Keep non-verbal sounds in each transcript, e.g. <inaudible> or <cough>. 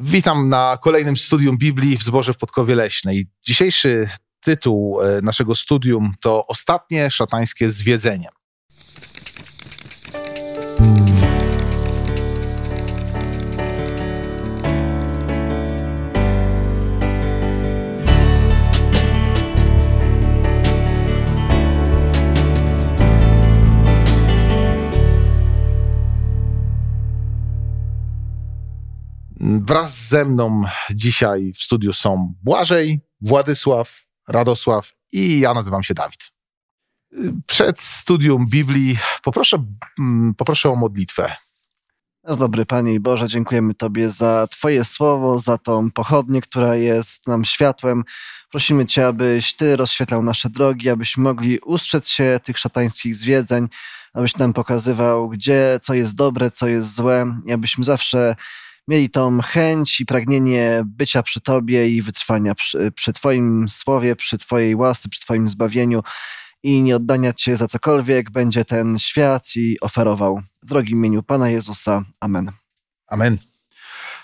Witam na kolejnym studium Biblii w Zborze w Podkowie Leśnej. Dzisiejszy tytuł e, naszego studium to Ostatnie szatańskie zwiedzenie. Wraz ze mną dzisiaj w studiu są Błażej, Władysław, Radosław i ja nazywam się Dawid. Przed studium Biblii poproszę, mm, poproszę o modlitwę. No dobry Panie i Boże, dziękujemy Tobie za Twoje słowo, za tą pochodnię, która jest nam światłem. Prosimy Cię, abyś Ty rozświetlał nasze drogi, abyśmy mogli ustrzec się tych szatańskich zwiedzeń, abyś nam pokazywał, gdzie, co jest dobre, co jest złe i abyśmy zawsze mieli tą chęć i pragnienie bycia przy Tobie i wytrwania przy, przy Twoim słowie, przy Twojej łasce, przy Twoim zbawieniu i nie oddania Cię za cokolwiek będzie ten świat i oferował. W drogim imieniu Pana Jezusa. Amen. Amen.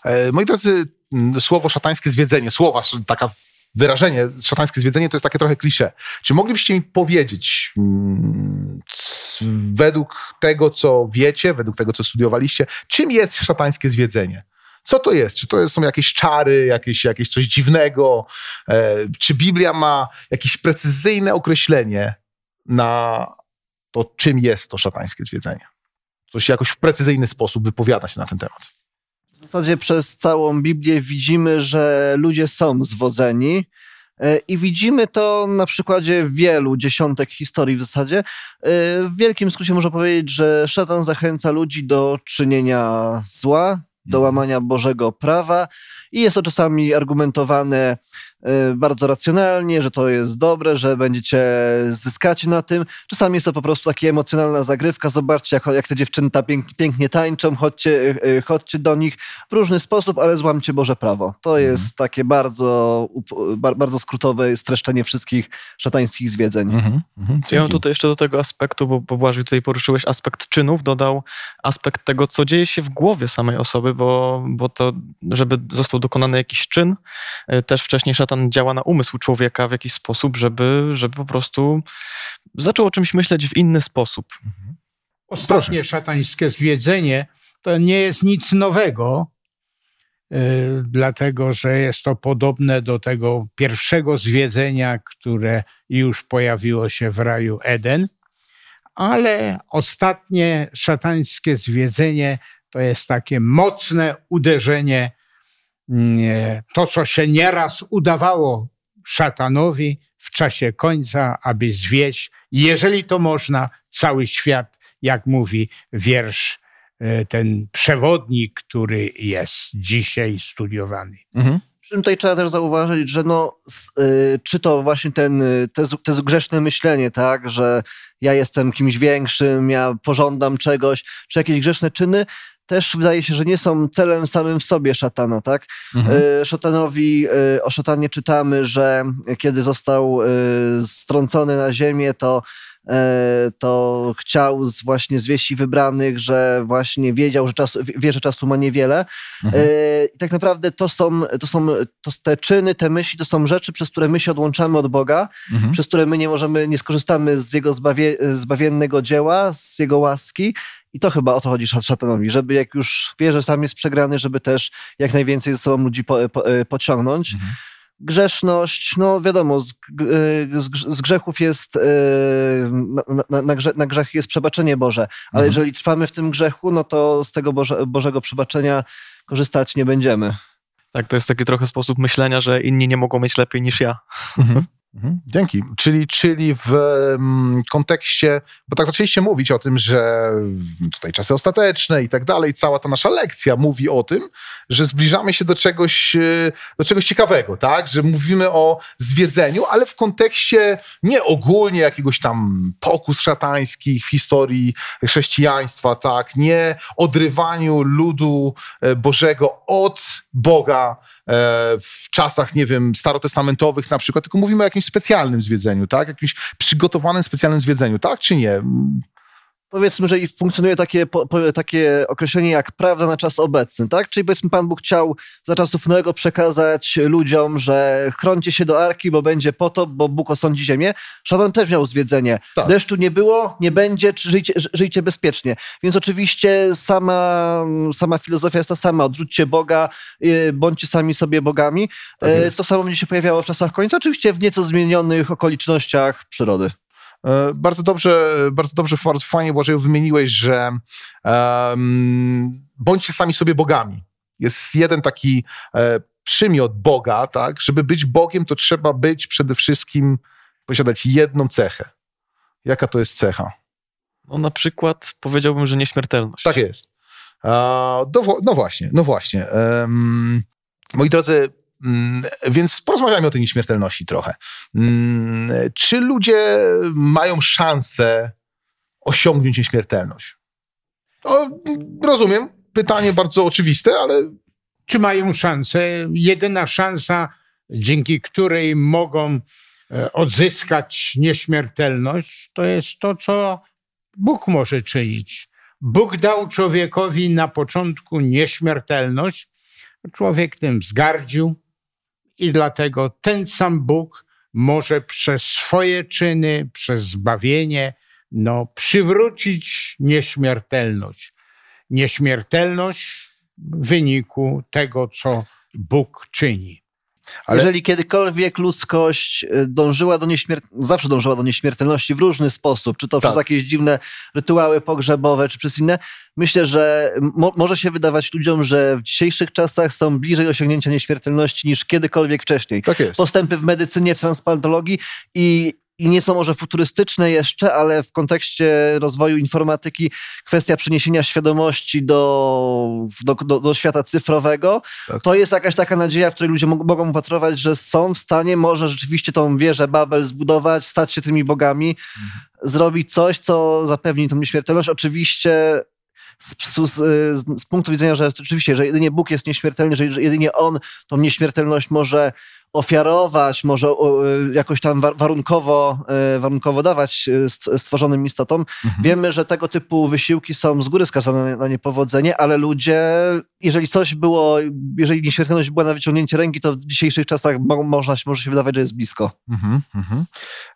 E, moi drodzy, słowo szatańskie zwiedzenie, słowa, taka wyrażenie, szatańskie zwiedzenie to jest takie trochę klisze. Czy moglibyście mi powiedzieć, według tego, co wiecie, według tego, co studiowaliście, czym jest szatańskie zwiedzenie? Co to jest? Czy to są jakieś czary, jakieś, jakieś coś dziwnego? E, czy Biblia ma jakieś precyzyjne określenie na to, czym jest to szatańskie zwiedzenie? Coś jakoś w precyzyjny sposób wypowiada się na ten temat. W zasadzie przez całą Biblię widzimy, że ludzie są zwodzeni. E, I widzimy to na przykładzie wielu dziesiątek historii w zasadzie. E, w wielkim skrócie można powiedzieć, że szatan zachęca ludzi do czynienia zła, do łamania Bożego prawa. I jest to czasami argumentowane bardzo racjonalnie, że to jest dobre, że będziecie zyskacie na tym. Czasami jest to po prostu taka emocjonalna zagrywka. Zobaczcie, jak, jak te dziewczyny ta pięk, pięknie tańczą, chodźcie, y, y, chodźcie do nich w różny sposób, ale złamcie Boże prawo. To mhm. jest takie bardzo, bardzo skrótowe streszczenie wszystkich szatańskich zwiedzeń. Mhm. Mhm. Ja mam tutaj jeszcze do tego aspektu, bo, bo Błażej tutaj poruszyłeś aspekt czynów, dodał aspekt tego, co dzieje się w głowie samej osoby, bo, bo to, żeby został dokonany jakiś czyn, też wcześniej szatan szatan działa na umysł człowieka w jakiś sposób, żeby, żeby po prostu zaczął o czymś myśleć w inny sposób. Mhm. Ostatnie Proszę. szatańskie zwiedzenie to nie jest nic nowego, yy, dlatego że jest to podobne do tego pierwszego zwiedzenia, które już pojawiło się w raju Eden, ale ostatnie szatańskie zwiedzenie to jest takie mocne uderzenie to, co się nieraz udawało szatanowi w czasie końca, aby zwieść, jeżeli to można, cały świat, jak mówi wiersz, e, ten przewodnik, który jest dzisiaj studiowany. Mhm. Przy czym tutaj trzeba też zauważyć, że no, y, czy to właśnie ten, y, te, te grzeszne myślenie, tak, że ja jestem kimś większym, ja pożądam czegoś, czy jakieś grzeszne czyny, też wydaje się, że nie są celem samym w sobie szatana, tak? Mhm. E, szatanowi, e, o szatanie czytamy, że kiedy został e, strącony na ziemię, to to chciał właśnie zwieści wybranych, że właśnie wiedział, że czasu, wie, że czasu ma niewiele. Mhm. I tak naprawdę to są, to są to te czyny, te myśli, to są rzeczy, przez które my się odłączamy od Boga, mhm. przez które my nie możemy, nie skorzystamy z Jego zbawie, zbawiennego dzieła, z Jego łaski i to chyba o to chodzi szatanowi, żeby jak już wie, że sam jest przegrany, żeby też jak najwięcej ze sobą ludzi po, po, e, pociągnąć. Mhm. Grzeszność, no wiadomo, z, e, z, z grzechów jest, e, na, na, na, grzech, na, grzech jest przebaczenie Boże, ale mhm. jeżeli trwamy w tym grzechu, no to z tego Boże, Bożego przebaczenia korzystać nie będziemy. Tak, to jest taki trochę sposób myślenia, że inni nie mogą mieć lepiej niż ja. Mhm. Mhm, dzięki. Czyli, czyli w um, kontekście, bo tak zaczęliście mówić o tym, że tutaj czasy ostateczne i tak dalej, cała ta nasza lekcja mówi o tym, że zbliżamy się do czegoś, e, do czegoś ciekawego, tak? Że mówimy o zwiedzeniu, ale w kontekście nie ogólnie jakiegoś tam pokus szatańskich w historii chrześcijaństwa, tak? Nie odrywaniu ludu e, Bożego od Boga e, w czasach, nie wiem, starotestamentowych na przykład, tylko mówimy o jakimś specjalnym zwiedzeniu, tak? Jakimś przygotowanym specjalnym zwiedzeniu, tak czy nie? Powiedzmy, że funkcjonuje takie, po, po, takie określenie jak prawda na czas obecny, tak? Czyli powiedzmy Pan Bóg chciał za czasów Noego przekazać ludziom, że chroncie się do Arki, bo będzie potop, bo Bóg osądzi ziemię. Szatan też miał zwiedzenie. Tak. Deszczu nie było, nie będzie, czy żyjcie, ży- żyjcie bezpiecznie. Więc oczywiście sama, sama filozofia jest ta sama. Odrzućcie Boga, yy, bądźcie sami sobie bogami. Tak E, to samo będzie się pojawiało w czasach końca, oczywiście w nieco zmienionych okolicznościach przyrody. E, Bardzo dobrze, bardzo dobrze, bardzo fajnie, Błażeju, wymieniłeś, że em, bądźcie sami sobie bogami. Jest jeden taki e, przymiot Boga, tak? Żeby być Bogiem, to trzeba być przede wszystkim, posiadać jedną cechę. Jaka to jest cecha? No, na przykład powiedziałbym, że nieśmiertelność. Tak jest. No, wo- no właśnie, no właśnie. Em, moi drodzy, więc porozmawiajmy o tej nieśmiertelności trochę. Mm, Czy ludzie mają szansę osiągnąć nieśmiertelność? No, rozumiem, pytanie bardzo oczywiste, ale Czy mają szansę? Jedyna szansa, dzięki której mogą e, odzyskać nieśmiertelność, to jest to, co Bóg może czynić. Bóg dał człowiekowi na początku nieśmiertelność. Człowiek tym wzgardził i dlatego ten sam Bóg może przez swoje czyny, przez zbawienie, no, przywrócić nieśmiertelność. Nieśmiertelność w wyniku tego, co Bóg czyni. Ale- Jeżeli kiedykolwiek ludzkość y, dążyła do nieśmiertelności, zawsze dążyła do nieśmiertelności w różny sposób, czy to Tak. przez jakieś dziwne rytuały pogrzebowe, czy przez inne, myślę, że mo może się wydawać ludziom, że w dzisiejszych czasach są bliżej osiągnięcia nieśmiertelności niż kiedykolwiek wcześniej. tak jest. Postępy w medycynie, w transplantologii i, i nie są może futurystyczne jeszcze, ale w kontekście rozwoju informatyki kwestia przeniesienia świadomości do, do, do, do świata cyfrowego, Tak. to jest jakaś taka nadzieja, w której ludzie mog- mogą upatrować, że są w stanie może rzeczywiście tą wieżę Babel zbudować, stać się tymi bogami, zrobić coś, co zapewni tą nieśmiertelność. Oczywiście z, z, z, z punktu widzenia, że rzeczywiście, że jedynie Bóg jest nieśmiertelny, że, że jedynie On tą nieśmiertelność może ofiarować, może y, jakoś tam wa- warunkowo, y, warunkowo dawać st- stworzonym istotom. Wiemy, że tego typu wysiłki są z góry skazane na- na niepowodzenie, ale ludzie, jeżeli coś było, jeżeli nieśmiertelność była na wyciągnięcie ręki, to w dzisiejszych czasach mo- można, może się wydawać, że jest blisko. Mhm, mhm.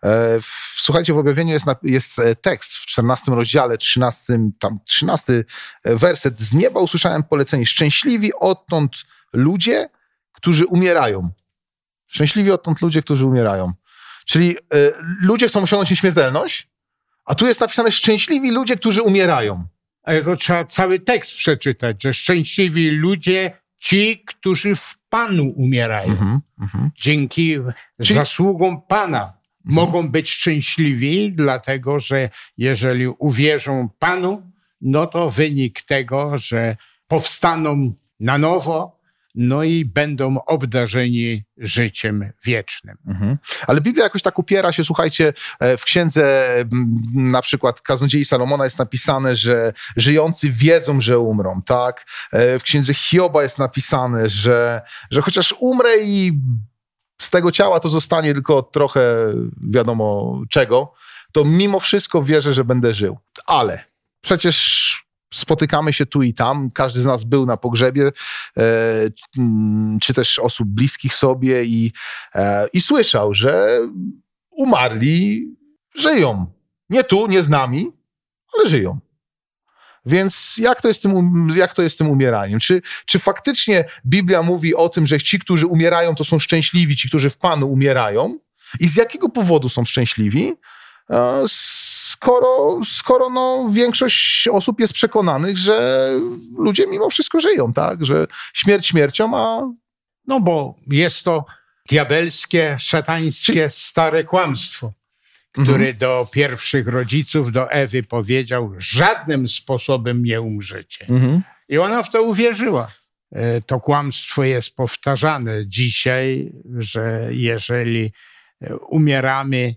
E, w- Słuchajcie, w objawieniu jest, nap- jest e, tekst w 14 rozdziale, 13, tam 13 werset. Z nieba usłyszałem polecenie. Szczęśliwi odtąd ludzie, którzy umierają. Szczęśliwi odtąd ludzie, którzy umierają. Czyli e, ludzie chcą osiągnąć nieśmiertelność, a tu jest napisane szczęśliwi ludzie, którzy umierają. To trzeba cały tekst przeczytać, że szczęśliwi ludzie, ci, którzy w Panu umierają. Mhm, mhm. Dzięki Czyli- zasługom Pana mogą być szczęśliwi, dlatego że jeżeli uwierzą Panu, no to wynik tego, że powstaną na nowo, no i będą obdarzeni życiem wiecznym. Mhm. Ale Biblia jakoś tak upiera się, słuchajcie, e, w księdze na przykład Kaznodziei Salomona jest napisane, że żyjący wiedzą, że umrą, tak? E, W księdze Hioba jest napisane, że, że chociaż umrę i z tego ciała to zostanie tylko trochę wiadomo czego, to mimo wszystko wierzę, że będę żył. Ale przecież spotykamy się tu i tam, każdy z nas był na pogrzebie, e, czy też osób bliskich sobie i, e, i słyszał, że umarli żyją. Nie tu, nie z nami, ale żyją. Więc jak to jest z tym, um- jak to jest z tym umieraniem? Czy, czy faktycznie Biblia mówi o tym, że ci, którzy umierają, to są szczęśliwi, ci, którzy w Panu umierają? I z jakiego powodu są szczęśliwi? E, Skoro, skoro no, większość osób jest przekonanych, że ludzie mimo wszystko żyją, tak? Że śmierć śmiercią, a No bo jest to diabelskie, szatańskie, stare kłamstwo, które do pierwszych rodziców, do Ewy powiedział, żadnym sposobem nie umrzecie. Mhm. I ona w to uwierzyła. E, To kłamstwo jest powtarzane dzisiaj, że jeżeli e, umieramy,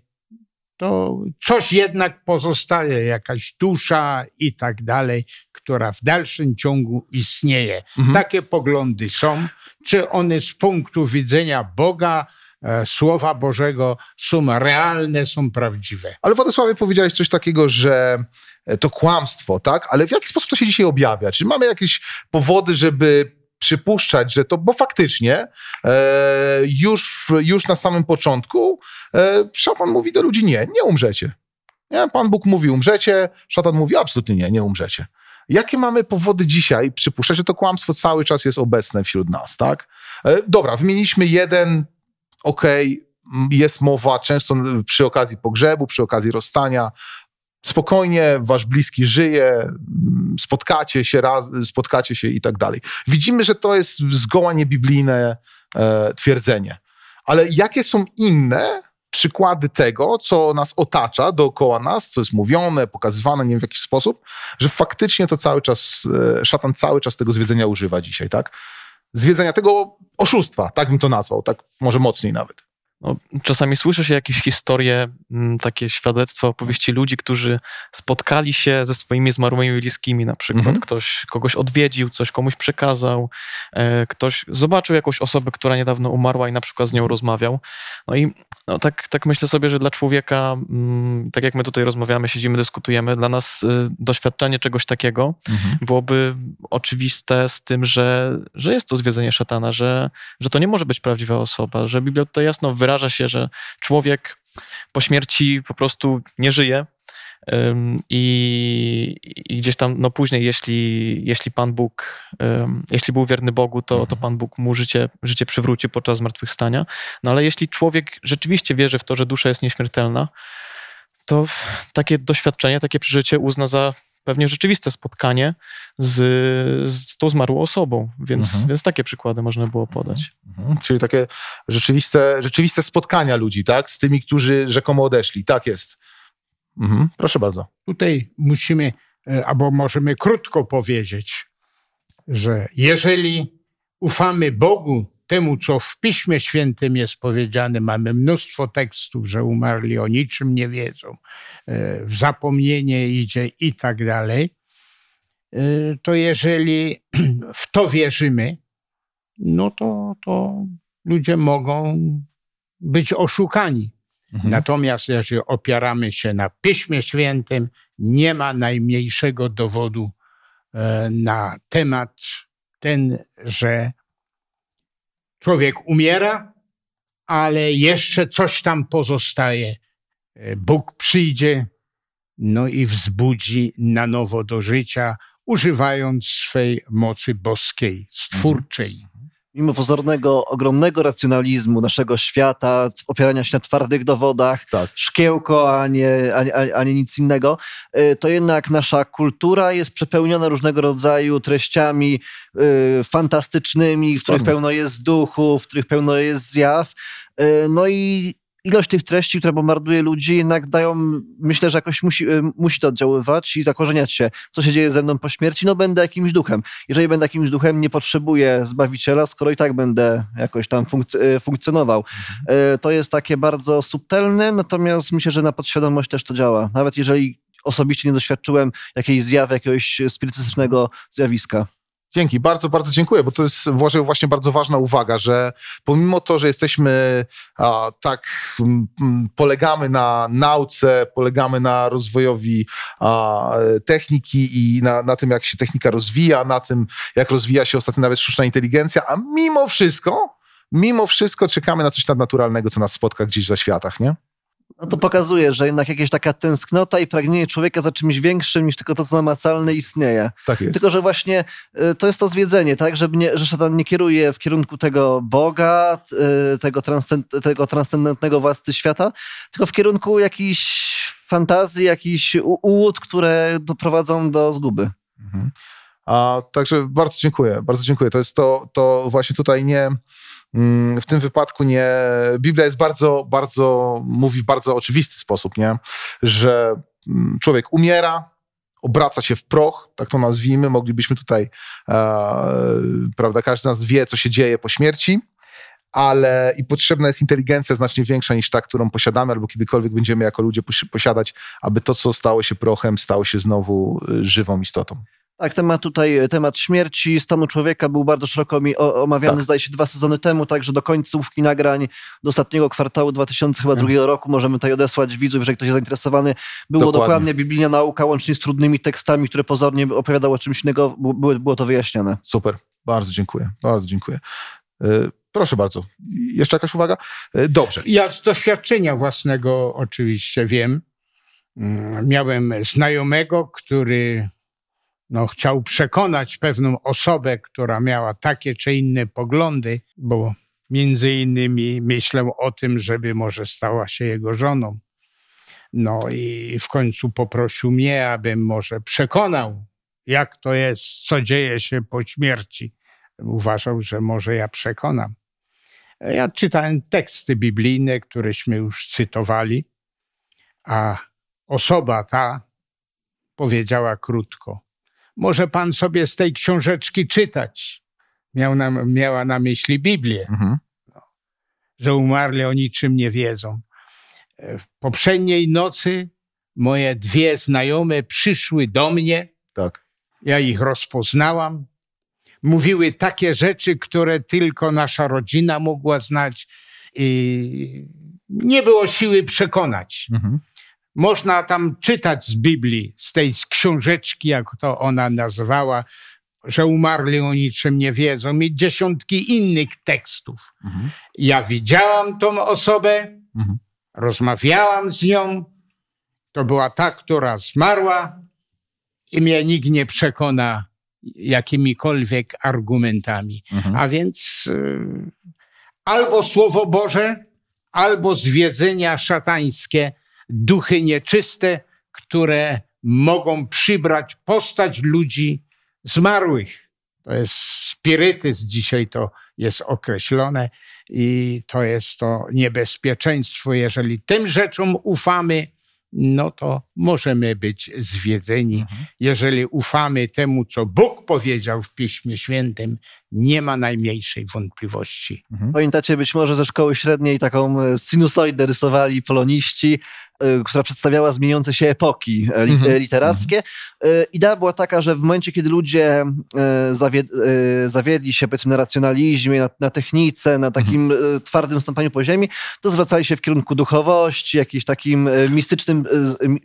to coś jednak pozostaje, jakaś dusza i tak dalej, która w dalszym ciągu istnieje. Takie poglądy są. Czy one z punktu widzenia Boga, e, Słowa Bożego są realne, są prawdziwe? Ale Władysławie powiedziałeś coś takiego, że e, to kłamstwo, tak? Ale w jaki sposób to się dzisiaj objawia? Czy mamy jakieś powody, żeby przypuszczać, że to, bo faktycznie e, już, już na samym początku e, szatan mówi do ludzi, nie, nie umrzecie. Nie? Pan Bóg mówi, umrzecie, szatan mówi, absolutnie nie, nie umrzecie. Jakie mamy powody dzisiaj przypuszczać, że to kłamstwo cały czas jest obecne wśród nas, tak? E, dobra, wymieniliśmy jeden, okej, okay, jest mowa często przy okazji pogrzebu, przy okazji rozstania, spokojnie, wasz bliski żyje, spotkacie się raz, spotkacie się i tak dalej. Widzimy, że to jest zgoła niebiblijne e, twierdzenie. Ale jakie są inne przykłady tego, co nas otacza dookoła nas, co jest mówione, pokazywane, nie wiem w jaki sposób, że faktycznie to cały czas, e, szatan cały czas tego zwiedzenia używa dzisiaj, tak? Zwiedzenia tego oszustwa, tak bym to nazwał, tak może mocniej nawet. No, czasami słyszy się jakieś historie, mm, takie świadectwa, opowieści ludzi, którzy spotkali się ze swoimi zmarłymi bliskimi, na przykład mhm. ktoś kogoś odwiedził, coś komuś przekazał, e, ktoś zobaczył jakąś osobę, która niedawno umarła i na przykład z nią rozmawiał. No i no, tak, tak myślę sobie, że dla człowieka, mm, tak jak my tutaj rozmawiamy, siedzimy, dyskutujemy, dla nas y, doświadczenie czegoś takiego mhm. byłoby oczywiste z tym, że, że jest to zwiedzenie szatana, że, że to nie może być prawdziwa osoba, że Biblia tutaj jasno wyraża się, że człowiek po śmierci po prostu nie żyje, i, I, gdzieś tam, no później, jeśli, jeśli Pan Bóg, jeśli był wierny Bogu, to, to. Pan Bóg mu życie, życie przywróci podczas zmartwychwstania. No ale jeśli człowiek rzeczywiście wierzy w to, że dusza jest nieśmiertelna, to takie doświadczenie, takie przeżycie uzna za pewnie rzeczywiste spotkanie z, z tą zmarłą osobą, więc, mhm. więc takie przykłady można było podać. Mhm. Czyli takie rzeczywiste, rzeczywiste spotkania ludzi, tak? Z tymi, którzy rzekomo odeszli. Tak jest. Mhm, proszę bardzo. Tutaj musimy, e, albo możemy krótko powiedzieć, że jeżeli ufamy Bogu, temu, co w Piśmie Świętym jest powiedziane, mamy mnóstwo tekstów, że umarli o niczym nie wiedzą, e, w zapomnienie idzie i tak dalej, e, to jeżeli <clears throat> w to wierzymy, no to, to ludzie mogą być oszukani. Mhm. Natomiast jeżeli opieramy się na Piśmie Świętym, nie ma najmniejszego dowodu e, na temat ten, że człowiek umiera, ale jeszcze coś tam pozostaje. E, Bóg przyjdzie, no i wzbudzi na nowo do życia, używając swej mocy boskiej, stwórczej mimo pozornego, ogromnego racjonalizmu naszego świata, opierania się na twardych dowodach, tak. szkiełko, a nie, a, a nie nic innego, y, to jednak nasza kultura jest przepełniona różnego rodzaju treściami y, fantastycznymi, w których pełno jest duchu, w których pełno jest zjaw. Y, no i ilość tych treści, które bombarduje ludzi, jednak dają, myślę, że jakoś musi, y, musi to oddziaływać i zakorzeniać się. Co się dzieje ze mną po śmierci? No będę jakimś duchem. Jeżeli będę jakimś duchem, nie potrzebuję Zbawiciela, skoro i tak będę jakoś tam y, funkcjonował. Y, to jest takie bardzo subtelne, natomiast myślę, że na podświadomość też to działa. Nawet jeżeli osobiście nie doświadczyłem jakiejś zjawy, jakiegoś spirytystycznego zjawiska. Dzięki, bardzo, bardzo dziękuję, bo to jest właśnie bardzo ważna uwaga, że pomimo to, że jesteśmy a, tak, m, polegamy na nauce, polegamy na rozwojowi a, techniki i na, na tym, jak się technika rozwija, na tym, jak rozwija się ostatnio nawet sztuczna inteligencja, a mimo wszystko, mimo wszystko czekamy na coś nadnaturalnego, co nas spotka gdzieś w zaświatach, nie? No to pokazuje, że jednak jakaś taka tęsknota i pragnienie człowieka za czymś większym niż tylko to, co namacalne istnieje. Tak jest. Tylko, że właśnie y, to jest to zwiedzenie, tak? Że, nie, że szatan nie kieruje w kierunku tego Boga, y, tego, transcend, tego transcendentnego władcy świata, tylko w kierunku jakichś fantazji, jakichś ułód, które doprowadzą do zguby. Mhm. A, także bardzo dziękuję, bardzo dziękuję. To jest to, to właśnie tutaj nie w tym wypadku nie. Biblia jest bardzo, bardzo, mówi w bardzo oczywisty sposób, nie? Że mm, człowiek umiera, obraca się w proch, tak to nazwijmy. Moglibyśmy tutaj, e, prawda, każdy z nas wie, co się dzieje po śmierci, ale i potrzebna jest inteligencja znacznie większa niż ta, którą posiadamy, albo kiedykolwiek będziemy jako ludzie posiadać, aby to, co stało się prochem, stało się znowu y, żywą istotą. Tak, temat tutaj, temat śmierci, stanu człowieka był bardzo szeroko omawiany, Tak. zdaje się, dwa sezony temu, także do końcówki nagrań, do ostatniego kwartału 2002 Mhm. roku możemy tutaj odesłać widzów, jeżeli ktoś jest zainteresowany. Było Dokładnie. dokładnie, biblijna nauka, łącznie z trudnymi tekstami, które pozornie opowiadały o czymś innego, było, było to wyjaśnione. Super, bardzo dziękuję, bardzo dziękuję. Y, Proszę bardzo. Jeszcze jakaś uwaga? Y, Dobrze. Ja z doświadczenia własnego oczywiście wiem. Mm, Miałem znajomego, który no, chciał przekonać pewną osobę, która miała takie czy inne poglądy, bo między innymi myślał o tym, żeby może stała się jego żoną. No i w końcu poprosił mnie, abym może przekonał, jak to jest, co dzieje się po śmierci. Uważał, że może ja przekonam. Ja czytałem teksty biblijne, któreśmy już cytowali, a osoba ta powiedziała krótko: Może pan sobie z tej książeczki czytać. Miał na, miała na myśli Biblię, Mhm. że umarli o niczym nie wiedzą. W poprzedniej nocy moje dwie znajome przyszły do mnie, Tak. ja ich rozpoznałam. Mówiły takie rzeczy, które tylko nasza rodzina mogła znać i nie było siły przekonać. Mhm. Można tam czytać z Biblii, z tej z książeczki, jak to ona nazwała, że umarli o niczym nie wiedzą i dziesiątki innych tekstów. Mhm. Ja widziałam tą osobę, Mhm. rozmawiałam z nią. To była ta, która zmarła i mnie nikt nie przekona jakimikolwiek argumentami. Mhm. A więc y, albo Słowo Boże, albo zwiedzenia szatańskie, duchy nieczyste, które mogą przybrać postać ludzi zmarłych. To jest spirytyzm, dzisiaj to jest określone i to jest to niebezpieczeństwo. Jeżeli tym rzeczom ufamy, no to możemy być zwiedzeni. Jeżeli ufamy temu, co Bóg powiedział w Piśmie Świętym, nie ma najmniejszej wątpliwości. Pamiętacie być może ze szkoły średniej taką e, sinusoidę rysowali poloniści, która przedstawiała zmieniające się epoki li, Mhm. literackie. E, Idea była taka, że w momencie, kiedy ludzie zawied, zawiedli się powiedzmy na racjonalizmie, na, na technice, na takim e, twardym stąpaniu po ziemi, to zwracali się w kierunku duchowości, jakimś takim mistycznym,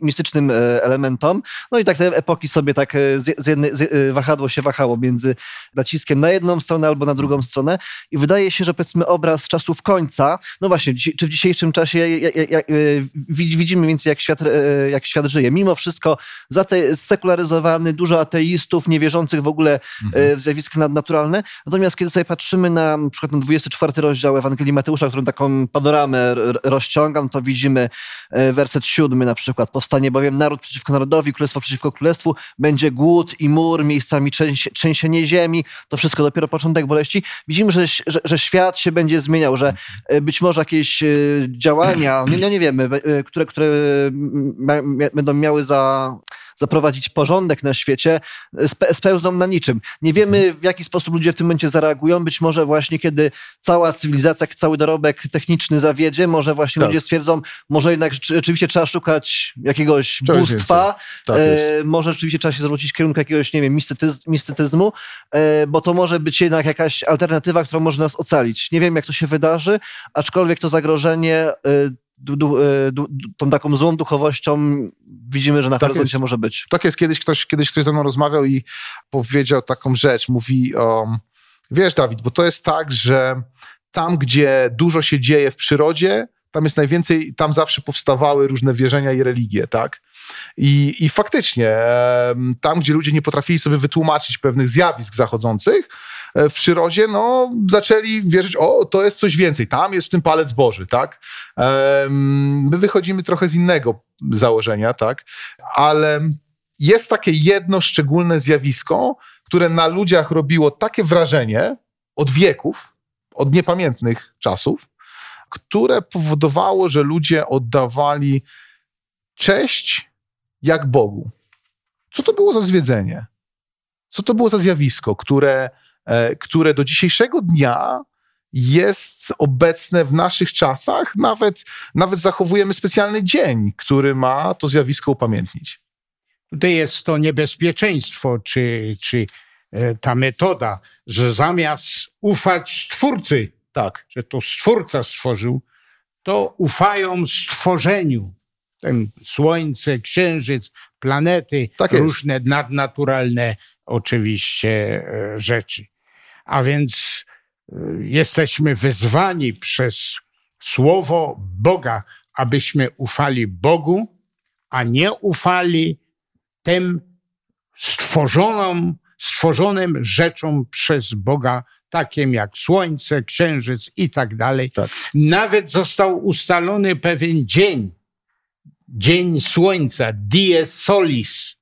mistycznym elementom. No i tak te epoki sobie tak z, jednej, z, wahadło się wahało między naciskiem na jedną stronę albo na drugą stronę i wydaje się, że powiedzmy obraz czasów końca, no właśnie, czy w dzisiejszym czasie ja- ja- ja- e, widz- widzimy więcej jak świat, e, jak świat żyje. Mimo wszystko zate- sekularyzowany, dużo ateistów, niewierzących w ogóle e, w zjawiska nadnaturalne. Natomiast kiedy sobie patrzymy na, na przykład ten 24 rozdział Ewangelii Mateusza, którą taką panoramę rozciągam, to widzimy e, werset siódmy na przykład. Powstanie bowiem naród przeciwko narodowi, królestwo przeciwko królestwu, będzie głód i mur, miejscami trzęsie, trzęsienie ziemi. To wszystko dopiero początek boleści. Widzimy, że, że, że świat się będzie zmieniał, że e, być może jakieś działania, nie, no nie wiemy, które, które ma, mia, będą miały za zaprowadzić porządek na świecie, spe, spełzną na niczym. Nie wiemy, w jaki sposób ludzie w tym momencie zareagują. Być może właśnie, kiedy cała cywilizacja, cały dorobek techniczny zawiedzie, może właśnie Tak. ludzie stwierdzą, może jednak rzeczy- rzeczywiście trzeba szukać jakiegoś Czegoś bóstwa, Tak e, może rzeczywiście trzeba się zwrócić w kierunku jakiegoś, nie wiem, mistytyz, mistycyzmu, e, bo to może być jednak jakaś alternatywa, która może nas ocalić. Nie wiem, jak to się wydarzy, aczkolwiek to zagrożenie e, e, tą taką złą duchowością widzimy, że na Tak horyzoncie jest. może być. Tak jest, kiedyś ktoś, kiedyś ktoś ze mną rozmawiał i powiedział taką rzecz, mówi o... Wiesz, Dawid, bo to jest tak, że tam, gdzie dużo się dzieje w przyrodzie, tam jest najwięcej, tam zawsze powstawały różne wierzenia i religie, tak? I, i faktycznie, tam, gdzie ludzie nie potrafili sobie wytłumaczyć pewnych zjawisk zachodzących e, w przyrodzie, no, zaczęli wierzyć, o, to jest coś więcej, tam jest w tym palec Boży, tak? My wychodzimy trochę z innego założenia, tak? Ale jest takie jedno szczególne zjawisko, które na ludziach robiło takie wrażenie od wieków, od niepamiętnych czasów, które powodowało, że ludzie oddawali cześć jak Bogu. Co to było za zwiedzenie? Co to było za zjawisko, które, e, które do dzisiejszego dnia jest obecne w naszych czasach? Nawet, nawet zachowujemy specjalny dzień, który ma to zjawisko upamiętnić. Tutaj jest to niebezpieczeństwo, czy, czy e, ta metoda, że zamiast ufać Stwórcy, Tak. że to Stwórca stworzył, to ufają stworzeniu. Ten słońce, księżyc, planety, Tak różne nadnaturalne oczywiście e, rzeczy. A więc e, jesteśmy wezwani przez słowo Boga, abyśmy ufali Bogu, a nie ufali tym stworzonym, stworzonym rzeczom przez Boga, takim jak słońce, księżyc i tak dalej. Tak. Nawet został ustalony pewien dzień, dzień słońca, dies solis,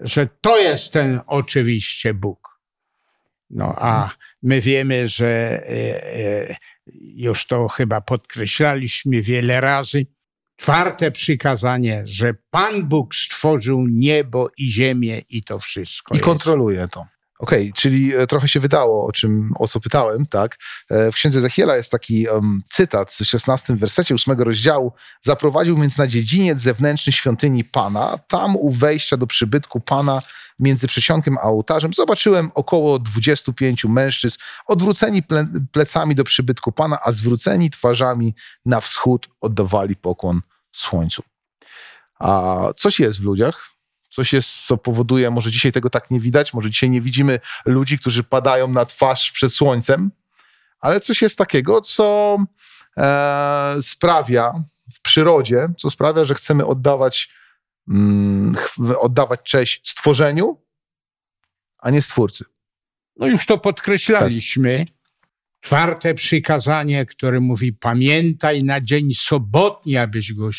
że to jest ten oczywiście Bóg. No a my wiemy, że e, e, już to chyba podkreślaliśmy wiele razy. Czwarte przykazanie, że Pan Bóg stworzył niebo i ziemię i to wszystko. I jest. kontroluje to. Okej, czyli e, trochę się wydało, o czym o co pytałem, tak? E, W księdze Ezechiela jest taki um, cytat w 16 wersecie 8 rozdziału. Zaprowadził więc na dziedziniec zewnętrzny świątyni Pana. Tam u wejścia do przybytku Pana między przedsionkiem a ołtarzem zobaczyłem około 25 mężczyzn odwróceni ple plecami do przybytku Pana, a zwróceni twarzami na wschód oddawali pokłon słońcu. A coś jest w ludziach, coś jest, co powoduje, może dzisiaj tego tak nie widać, może dzisiaj nie widzimy ludzi, którzy padają na twarz przed słońcem, ale coś jest takiego, co e, sprawia w przyrodzie, co sprawia, że chcemy oddawać, mm, oddawać cześć stworzeniu, a nie stwórcy. No już to podkreślaliśmy. Czwarte przykazanie, które mówi: Pamiętaj na dzień sobotni, abyś go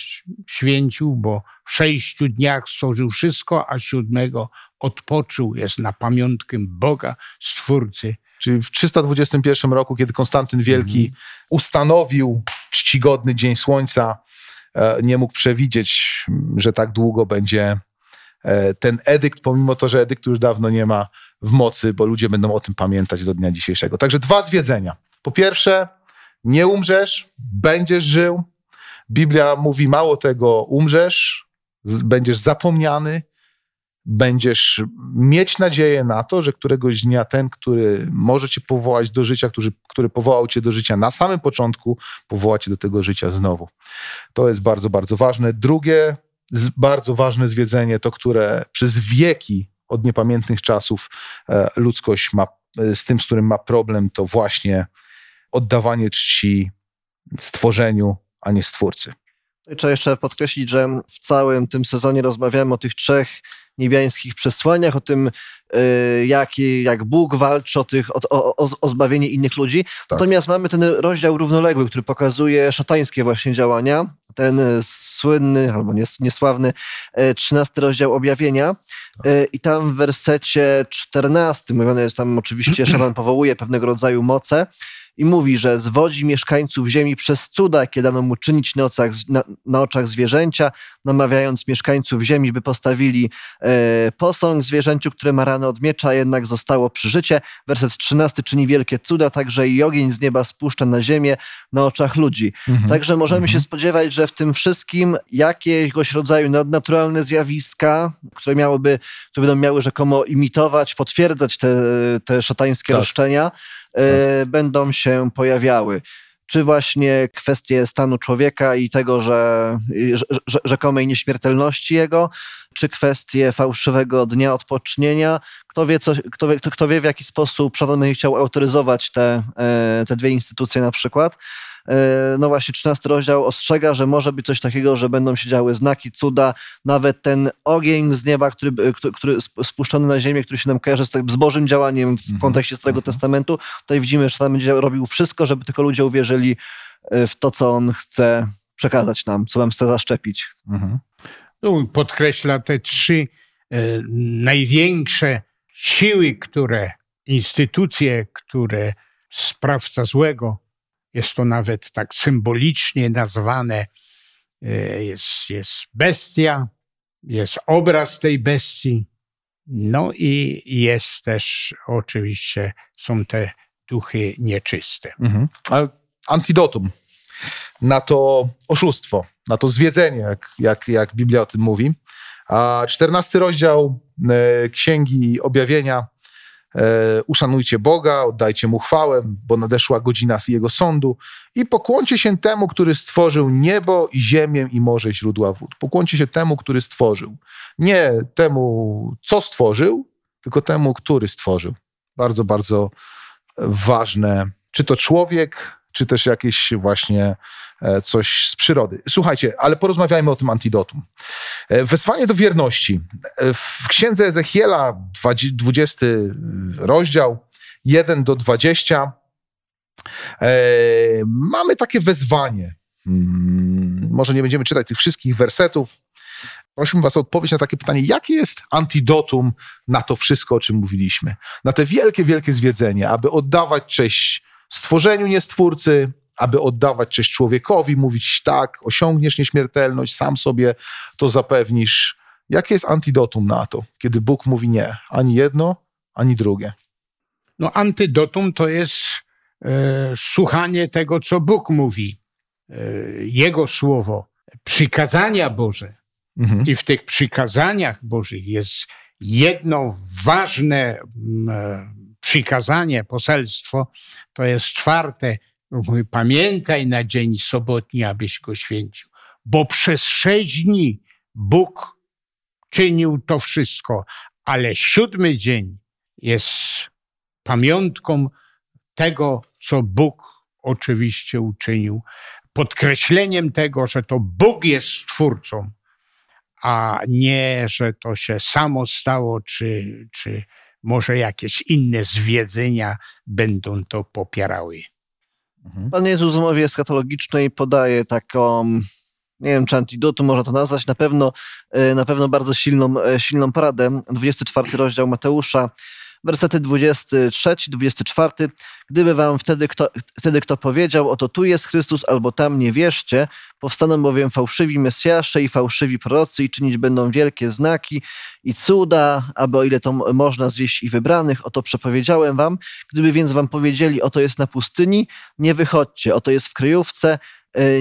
święcił, bo w sześciu dniach stworzył wszystko, a siódmego odpoczął. Jest na pamiątkę Boga, Stwórcy. Czyli w 321 roku, kiedy Konstantyn Wielki ustanowił czcigodny Dzień Słońca, e, nie mógł przewidzieć, że tak długo będzie ten edykt, pomimo to, że edyktu już dawno nie ma w mocy, bo ludzie będą o tym pamiętać do dnia dzisiejszego. Także dwa zwiedzenia. Po pierwsze, nie umrzesz, będziesz żył. Biblia mówi mało tego, umrzesz, będziesz zapomniany, będziesz mieć nadzieję na to, że któregoś dnia ten, który może cię powołać do życia, który, który powołał cię do życia na samym początku, powoła cię do tego życia znowu. To jest bardzo, bardzo ważne. Drugie bardzo ważne zwiedzenie, to które przez wieki od niepamiętnych czasów e, ludzkość ma, e, z tym, z którym ma problem, to właśnie oddawanie czci stworzeniu, a nie stwórcy. I Trzeba jeszcze podkreślić, że w całym tym sezonie rozmawiamy o tych trzech niebiańskich przesłaniach, o tym, y, jak, jak Bóg walczy o, tych, o, o, o- o zbawienie innych ludzi. Tak. Natomiast mamy ten rozdział równoległy, który pokazuje szatańskie właśnie działania. Ten y, słynny, albo nies, niesławny, y, trzynasty rozdział objawienia. Y, I tam w wersecie 14 mówione jest tam oczywiście, szatan powołuje pewnego rodzaju moce i mówi, że zwodzi mieszkańców ziemi przez cuda, jakie dano mu czynić na oczach, na, na oczach zwierzęcia, namawiając mieszkańców ziemi, by postawili e, posąg zwierzęciu, które ma ranę od miecza, a jednak zostało przy życie. Werset 13 czyni wielkie cuda, także i ogień z nieba spuszcza na ziemię na oczach ludzi. Także możemy się spodziewać, że w tym wszystkim jakiegoś rodzaju nadnaturalne zjawiska, które miałyby, które będą miały rzekomo imitować, potwierdzać te, te szatańskie Tak. roszczenia, e, będą się pojawiały. Czy właśnie kwestie stanu człowieka i tego, że, że, rzekomej nieśmiertelności jego, czy kwestie fałszywego dnia odpocznienia. Kto wie, co, kto, wie, kto, kto wie w jaki sposób szatan będzie chciał autoryzować te, e, te dwie instytucje na przykład. E, No właśnie, 13 rozdział ostrzega, że może być coś takiego, że będą się działy znaki, cuda, nawet ten ogień z nieba, który, który, który sp- spuszczony na ziemię, który się nam kojarzy z, tak- z Bożym działaniem w kontekście Starego Testamentu. Tutaj widzimy, że tam będzie robił wszystko, żeby tylko ludzie uwierzyli e, w to, co on chce przekazać nam, co nam chce zaszczepić. Mhm. Tu podkreśla te trzy e, największe siły, które, instytucje, które sprawca złego, jest to nawet tak symbolicznie nazwane, e, jest, jest bestia, jest obraz tej bestii, no i jest też oczywiście, są te duchy nieczyste. Mhm. Ale antidotum na to oszustwo, na to zwiedzenie, jak, jak, jak Biblia o tym mówi, A 14 rozdział e, Księgi Objawienia. E, uszanujcie Boga, oddajcie Mu chwałę, bo nadeszła godzina Jego sądu i pokłoncie się temu, który stworzył niebo i ziemię i morze źródła wód. Pokłoncie się temu, który stworzył. Nie temu, co stworzył, tylko temu, który stworzył. Bardzo, bardzo ważne. Czy to człowiek, czy też jakieś właśnie e, coś z przyrody. Słuchajcie, ale porozmawiajmy o tym antidotum. E, wezwanie do wierności. E, w księdze Ezechiela, 20 rozdział, 1 do 20, mamy takie wezwanie. Hmm, może nie będziemy czytać tych wszystkich wersetów. Prosiłbym Was o odpowiedź na takie pytanie, jakie jest antidotum na to wszystko, o czym mówiliśmy? Na te wielkie, wielkie zwiedzenie, aby oddawać cześć stworzeniu niestwórcy, aby oddawać cześć człowiekowi, mówić tak, osiągniesz nieśmiertelność, sam sobie to zapewnisz. Jakie jest antidotum na to, kiedy Bóg mówi nie, ani jedno, ani drugie? No, antidotum to jest e, słuchanie tego, co Bóg mówi, e, Jego słowo, przykazania Boże. Mhm. I w tych przykazaniach Bożych jest jedno ważne mm, e, przykazanie, poselstwo, to jest czwarte. Mówi, pamiętaj na dzień sobotni, abyś go święcił. Bo przez sześć dni Bóg czynił to wszystko, ale siódmy dzień jest pamiątką tego, co Bóg oczywiście uczynił. Podkreśleniem tego, że to Bóg jest twórcą, a nie, że to się samo stało, czy, czy może jakieś inne zwiedzenia będą to popierały. Mhm. Pan Jezus w mowie eskatologicznej podaje taką, nie wiem czy antidotum można to nazwać, na pewno, e, na pewno bardzo silną, e, silną poradę. 24 rozdział Mateusza, Wersety 23, 24. Gdyby wam wtedy kto, wtedy kto powiedział, oto tu jest Chrystus, albo tam nie wierzcie, powstaną bowiem fałszywi Mesjasze i fałszywi prorocy i czynić będą wielkie znaki i cuda, aby o ile to można zwieść i wybranych, oto przepowiedziałem wam. Gdyby więc wam powiedzieli, oto jest na pustyni, nie wychodźcie, oto jest w kryjówce,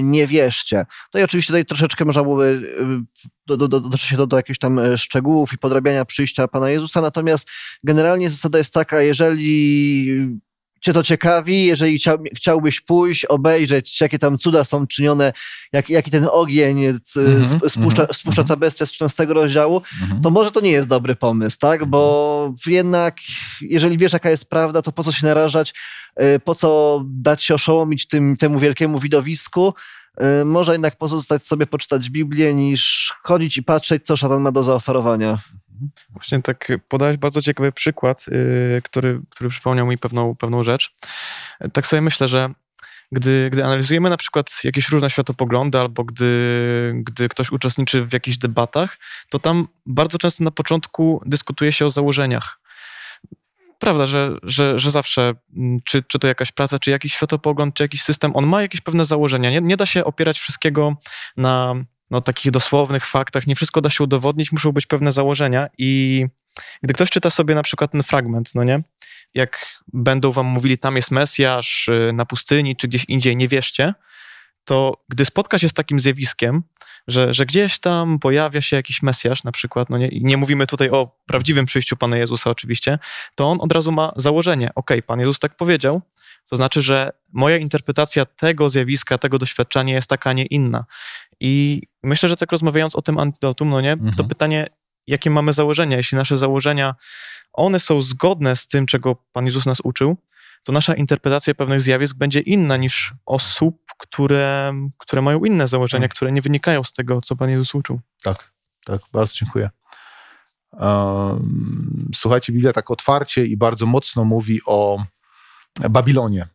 nie wierzcie. No i oczywiście tutaj troszeczkę można byłoby do, do, do, do, do jakichś tam e, szczegółów i podrabiania przyjścia Pana Jezusa, natomiast generalnie zasada jest taka, jeżeli cię to ciekawi, jeżeli chciał, chciałbyś pójść, obejrzeć, jakie tam cuda są czynione, jak, jaki ten ogień mm -hmm, spuszcza, mm -hmm. spuszcza ta bestia z 13 rozdziału, mm -hmm. to może to nie jest dobry pomysł, tak? Bo mhm. jednak, jeżeli wiesz, jaka jest prawda, to po co się narażać, y, po co dać się oszołomić tym, temu wielkiemu widowisku, y, może jednak pozostać sobie poczytać Biblię, niż chodzić i patrzeć, co szatan ma do zaoferowania. Właśnie tak podałeś bardzo ciekawy przykład, yy, który, który przypomniał mi pewną, pewną rzecz. Tak sobie myślę, że gdy, gdy analizujemy na przykład jakieś różne światopoglądy, albo gdy, gdy ktoś uczestniczy w jakichś debatach, to tam bardzo często na początku dyskutuje się o założeniach. Prawda, że, że, że zawsze, mm, czy, czy to jakaś praca, czy jakiś światopogląd, czy jakiś system, on ma jakieś pewne założenia. Nie, nie da się opierać wszystkiego na, no, takich dosłownych faktach, nie wszystko da się udowodnić, muszą być pewne założenia i gdy ktoś czyta sobie na przykład ten fragment, no nie, jak będą wam mówili, tam jest Mesjasz y, na pustyni, czy gdzieś indziej, nie wierzcie, to gdy spotka się z takim zjawiskiem, że, że gdzieś tam pojawia się jakiś Mesjasz na przykład, no nie, nie mówimy tutaj o prawdziwym przyjściu Pana Jezusa oczywiście, to on od razu ma założenie, ok, Pan Jezus tak powiedział, to znaczy, że moja interpretacja tego zjawiska, tego doświadczenia jest taka, a nie inna. I myślę, że tak rozmawiając o tym antidotum, no nie, mhm. to pytanie, jakie mamy założenia? Jeśli nasze założenia, one są zgodne z tym, czego Pan Jezus nas uczył, to nasza interpretacja pewnych zjawisk będzie inna niż osób, które, które mają inne założenia, mhm. które nie wynikają z tego, co Pan Jezus uczył. Tak, tak, bardzo dziękuję. Słuchajcie, Biblia tak otwarcie i bardzo mocno mówi o Babilonie.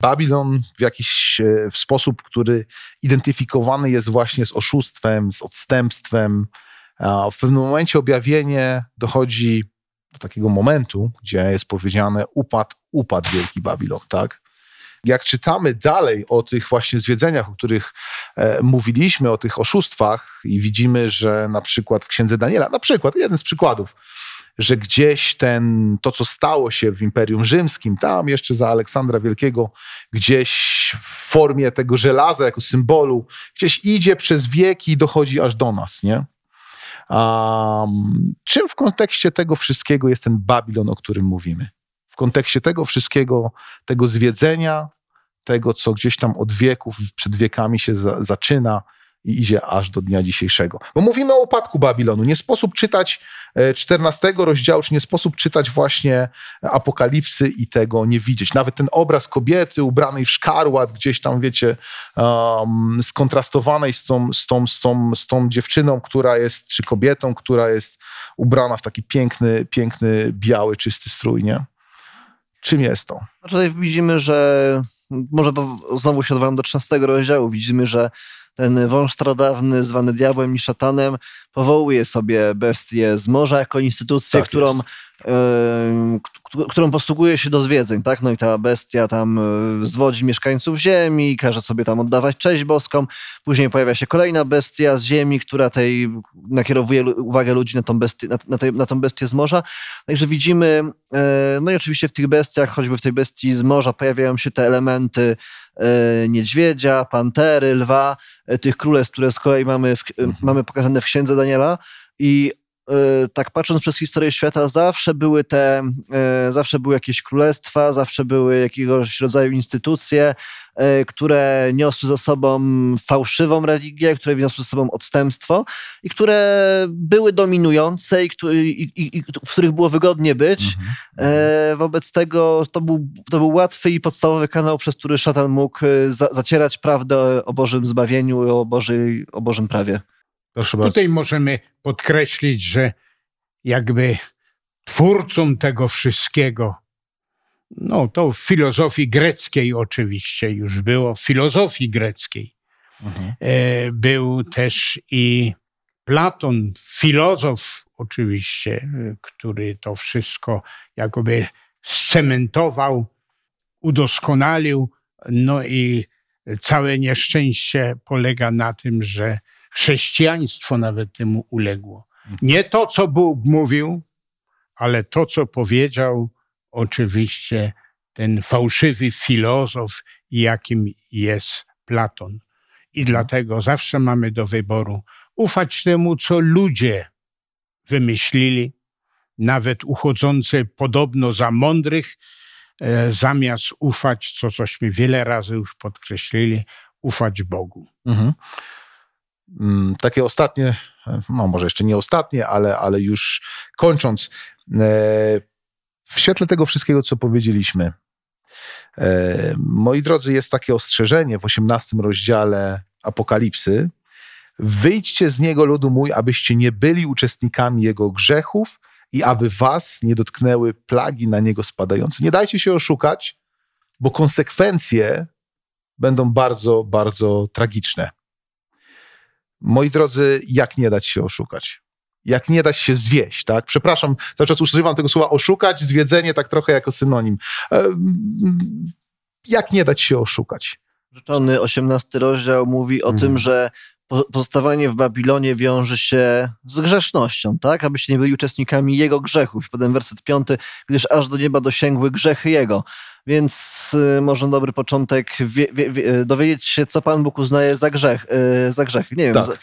Babilon w jakiś e, w sposób, który identyfikowany jest właśnie z oszustwem, z odstępstwem. W pewnym momencie objawienie dochodzi do takiego momentu, gdzie jest powiedziane upadł, upadł Wielki Babilon, tak? Jak czytamy dalej o tych właśnie zwiedzeniach, o których e, mówiliśmy, o tych oszustwach i widzimy, że na przykład w Księdze Daniela, na przykład, jeden z przykładów, że gdzieś ten, to, co stało się w Imperium Rzymskim, tam jeszcze za Aleksandra Wielkiego, gdzieś w formie tego żelaza jako symbolu, gdzieś idzie przez wieki i dochodzi aż do nas, nie? Um, czym w kontekście tego wszystkiego jest ten Babilon, o którym mówimy? W kontekście tego wszystkiego, tego zwiedzenia, tego, co gdzieś tam od wieków, przed wiekami się za, zaczyna i idzie aż do dnia dzisiejszego. Bo mówimy o upadku Babilonu. Nie sposób czytać 14 e, rozdziału, czy nie sposób czytać właśnie Apokalipsy i tego nie widzieć. Nawet ten obraz kobiety ubranej w szkarłat, gdzieś tam, wiecie, um, skontrastowanej z tą, z, tą, z, tą, z tą dziewczyną, która jest, czy kobietą, która jest ubrana w taki piękny, piękny, biały, czysty strój, nie? Czym jest to? Tutaj widzimy, że może znowu się odwołam do 13 rozdziału. Widzimy, że ten wąż stradawny zwany diabłem i szatanem powołuje sobie bestię z morza jako instytucję, tak którą, y, którą posługuje się do zwiedzeń, tak? No i ta bestia tam e, zwodzi mieszkańców ziemi, każe sobie tam oddawać cześć boską. Później pojawia się kolejna bestia z ziemi, która tej nakierowuje uwagę ludzi na tą bestię, na, na, tej, na tą bestię z morza. Także widzimy, y, no i oczywiście w tych bestiach, choćby w tej bestii z morza pojawiają się te elementy E, niedźwiedzia, pantery, lwa, tych królestw, które z kolei mamy, w, mhm. mamy pokazane w księdze Daniela. I tak patrząc przez historię świata, zawsze były te, zawsze były jakieś królestwa, zawsze były jakiegoś rodzaju instytucje, E, które niosły za sobą fałszywą religię, które niosły za sobą odstępstwo i które były dominujące i, i, i w których było wygodnie być. Mhm. Wobec tego to był, to był łatwy i podstawowy kanał, przez który szatan mógł za, zacierać prawdę o Bożym zbawieniu i o, Bożej, o Bożym prawie. Proszę Tutaj możemy podkreślić, że jakby twórcą tego wszystkiego no to w filozofii greckiej oczywiście już było, w filozofii greckiej. Mhm. E, był też i Platon, filozof oczywiście, który to wszystko jakoby scementował, udoskonalił, no i całe nieszczęście polega na tym, że chrześcijaństwo nawet temu uległo. Mhm. Nie to, co Bóg mówił, ale to, co powiedział, oczywiście ten fałszywy filozof, jakim jest Platon. I mhm. dlatego zawsze mamy do wyboru ufać temu, co ludzie wymyślili, nawet uchodzący podobno za mądrych, e, zamiast ufać, co cośmy wiele razy już podkreślili, ufać Bogu. Mhm. Mm, takie ostatnie, no może jeszcze nie ostatnie, ale, ale już kończąc, e, w świetle tego wszystkiego, co powiedzieliśmy, e, moi drodzy, jest takie ostrzeżenie w 18 rozdziale Apokalipsy. Wyjdźcie z niego, ludu mój, abyście nie byli uczestnikami jego grzechów i aby was nie dotknęły plagi na niego spadające. Nie dajcie się oszukać, bo konsekwencje będą bardzo, bardzo tragiczne. Moi drodzy, jak nie dać się oszukać? jak nie dać się zwieść, tak? Przepraszam, cały czas używam tego słowa oszukać, zwiedzenie tak trochę jako synonim. E, jak nie dać się oszukać? Rzeczony 18 rozdział mówi o hmm. tym, że pozostawanie w Babilonie wiąże się z grzesznością, tak? Abyście nie byli uczestnikami jego grzechów. Potem werset 5, gdyż aż do nieba dosięgły grzechy jego. Więc y, może dobry początek wie, wie, wie, dowiedzieć się, co Pan Bóg uznaje za grzech. Y, za grzech. Nie wiem, tak.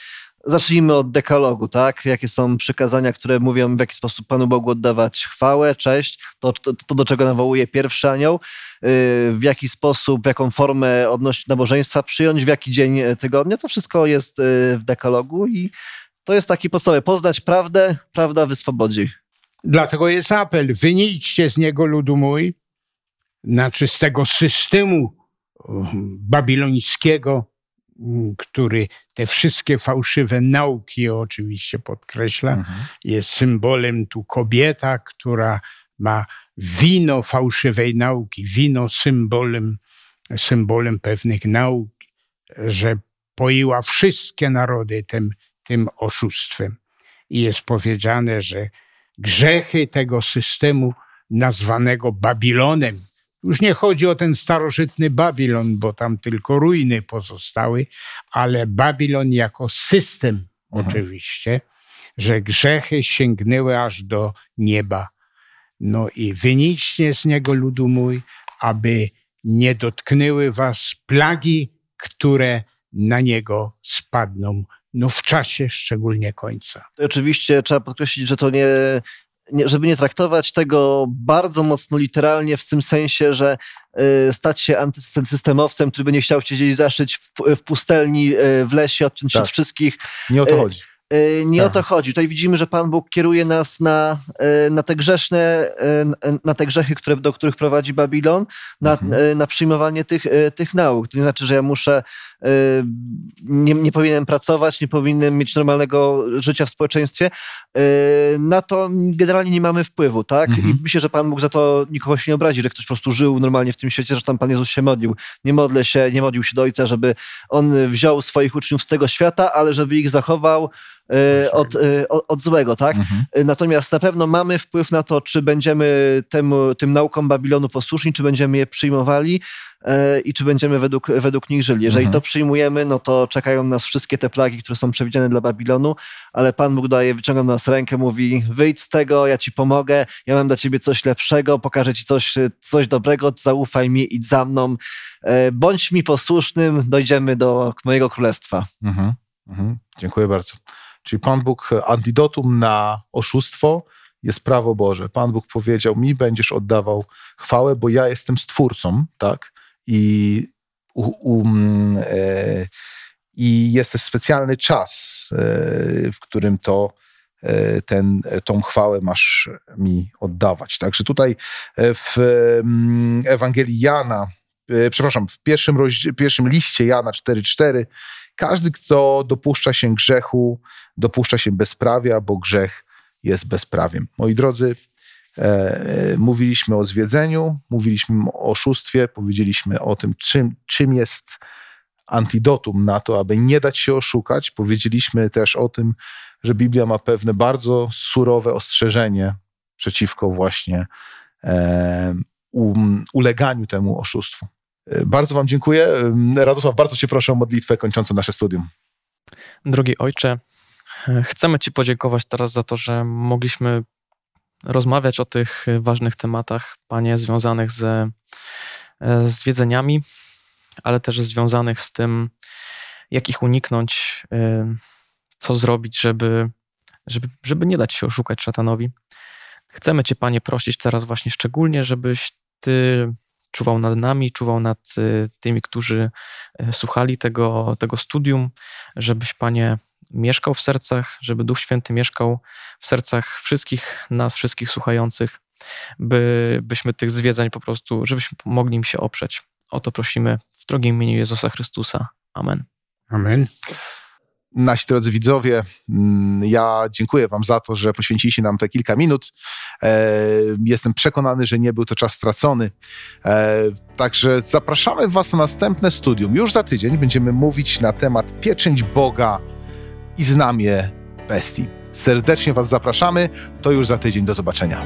Zacznijmy od dekalogu, tak? Jakie są przykazania, które mówią, w jaki sposób Panu Bogu oddawać chwałę, cześć, to, to, to do czego nawołuje pierwszy anioł, w jaki sposób, jaką formę odnosić nabożeństwa przyjąć, w jaki dzień tygodnia, to wszystko jest w dekalogu i to jest taki podstawowy, poznać prawdę, prawda wyswobodzi. Dlatego jest apel, wynijdźcie z niego ludu mój, znaczy z tego systemu babilońskiego, który te wszystkie fałszywe nauki oczywiście podkreśla. Mhm. Jest symbolem tu kobieta, która ma wino fałszywej nauki, wino symbolem, symbolem pewnych nauk, że poiła wszystkie narody tym, tym oszustwem. I jest powiedziane, że grzechy tego systemu nazwanego Babilonem, już nie chodzi o ten starożytny Babilon, bo tam tylko ruiny pozostały, ale Babilon jako system mhm. oczywiście, że grzechy sięgnęły aż do nieba. No i wynicznie z niego ludu mój, aby nie dotknęły was plagi, które na niego spadną no w czasie szczególnie końca. Oczywiście trzeba podkreślić, że to nie, nie, żeby nie traktować tego bardzo mocno literalnie, w tym sensie, że y, stać się antysystemowcem, który będzie chciał cię gdzieś zaszyć w, w pustelni, y, w lesie, odciąć się Tak. od wszystkich. Nie o to E, chodzi. Y, Nie Tak. o to chodzi. Tutaj widzimy, że Pan Bóg kieruje nas na, y, na te grzeszne, y, na te grzechy, które, do których prowadzi Babilon, na, Mhm. na przyjmowanie tych, tych nauk. To nie znaczy, że ja muszę, nie, nie powinienem pracować, nie powinienem mieć normalnego życia w społeczeństwie. Na to generalnie nie mamy wpływu, tak? Mhm. I myślę, że Pan Bóg za to nikogo się nie obrazi, że ktoś po prostu żył normalnie w tym świecie, że tam Pan Jezus się modlił. Nie modlę się, nie modlił się do Ojca, żeby On wziął swoich uczniów z tego świata, ale żeby ich zachował e, od, e, od, złego, tak? Mhm. E, Natomiast na pewno mamy wpływ na to, czy będziemy temu, tym naukom Babilonu posłuszni, czy będziemy je przyjmowali e, i czy będziemy według, według nich żyli. Jeżeli Mhm. to przyjmujemy, no to czekają nas wszystkie te plagi, które są przewidziane dla Babilonu, ale Pan Bóg daje, wyciąga do nas rękę, mówi wyjdź z tego, ja ci pomogę, ja mam dla ciebie coś lepszego, pokażę ci coś, coś dobrego, zaufaj mi, idź za mną, e, bądź mi posłusznym, dojdziemy do mojego królestwa. Mhm. Mhm. Dziękuję bardzo. Czyli Pan Bóg, e, antidotum na oszustwo jest prawo Boże. Pan Bóg powiedział mi, będziesz oddawał chwałę, bo ja jestem stwórcą, tak? I, u, mm, e, i jest też specjalny czas, e, w którym to e, ten, tą chwałę masz mi oddawać. Także tutaj e, w mm, Ewangelii Jana, e, przepraszam, w pierwszym, pierwszym liście Jana 4,4 każdy, kto dopuszcza się grzechu, dopuszcza się bezprawia, bo grzech jest bezprawiem. Moi drodzy, e, e, mówiliśmy o zwiedzeniu, mówiliśmy o oszustwie, powiedzieliśmy o tym, czym, czym jest antidotum na to, aby nie dać się oszukać. Powiedzieliśmy też o tym, że Biblia ma pewne bardzo surowe ostrzeżenie przeciwko właśnie e, um, uleganiu temu oszustwu. Bardzo Wam dziękuję. Radosław, bardzo Cię proszę o modlitwę kończącą nasze studium. Drogi ojcze, chcemy Ci podziękować teraz za to, że mogliśmy rozmawiać o tych ważnych tematach, Panie, związanych ze e, zwiedzeniami, ale też związanych z tym, jak ich uniknąć, e, co zrobić, żeby, żeby, żeby nie dać się oszukać szatanowi. Chcemy Cię, Panie, prosić teraz właśnie szczególnie, żebyś Ty czuwał nad nami, czuwał nad e, tymi, którzy e, słuchali tego, tego studium, żebyś, Panie, mieszkał w sercach, żeby Duch Święty mieszkał w sercach wszystkich nas, wszystkich słuchających, by, byśmy tych zwiedzań po prostu, żebyśmy mogli im się oprzeć. O to prosimy w drogim imieniu Jezusa Chrystusa. Amen. Amen. Nasi drodzy widzowie, mm, ja dziękuję Wam za to, że poświęciliście nam te kilka minut. E, Jestem przekonany, że nie był to czas stracony. E, Także zapraszamy Was na następne studium. Już za tydzień będziemy mówić na temat pieczęć Boga i znamie bestii. Serdecznie Was zapraszamy. To już za tydzień. Do zobaczenia.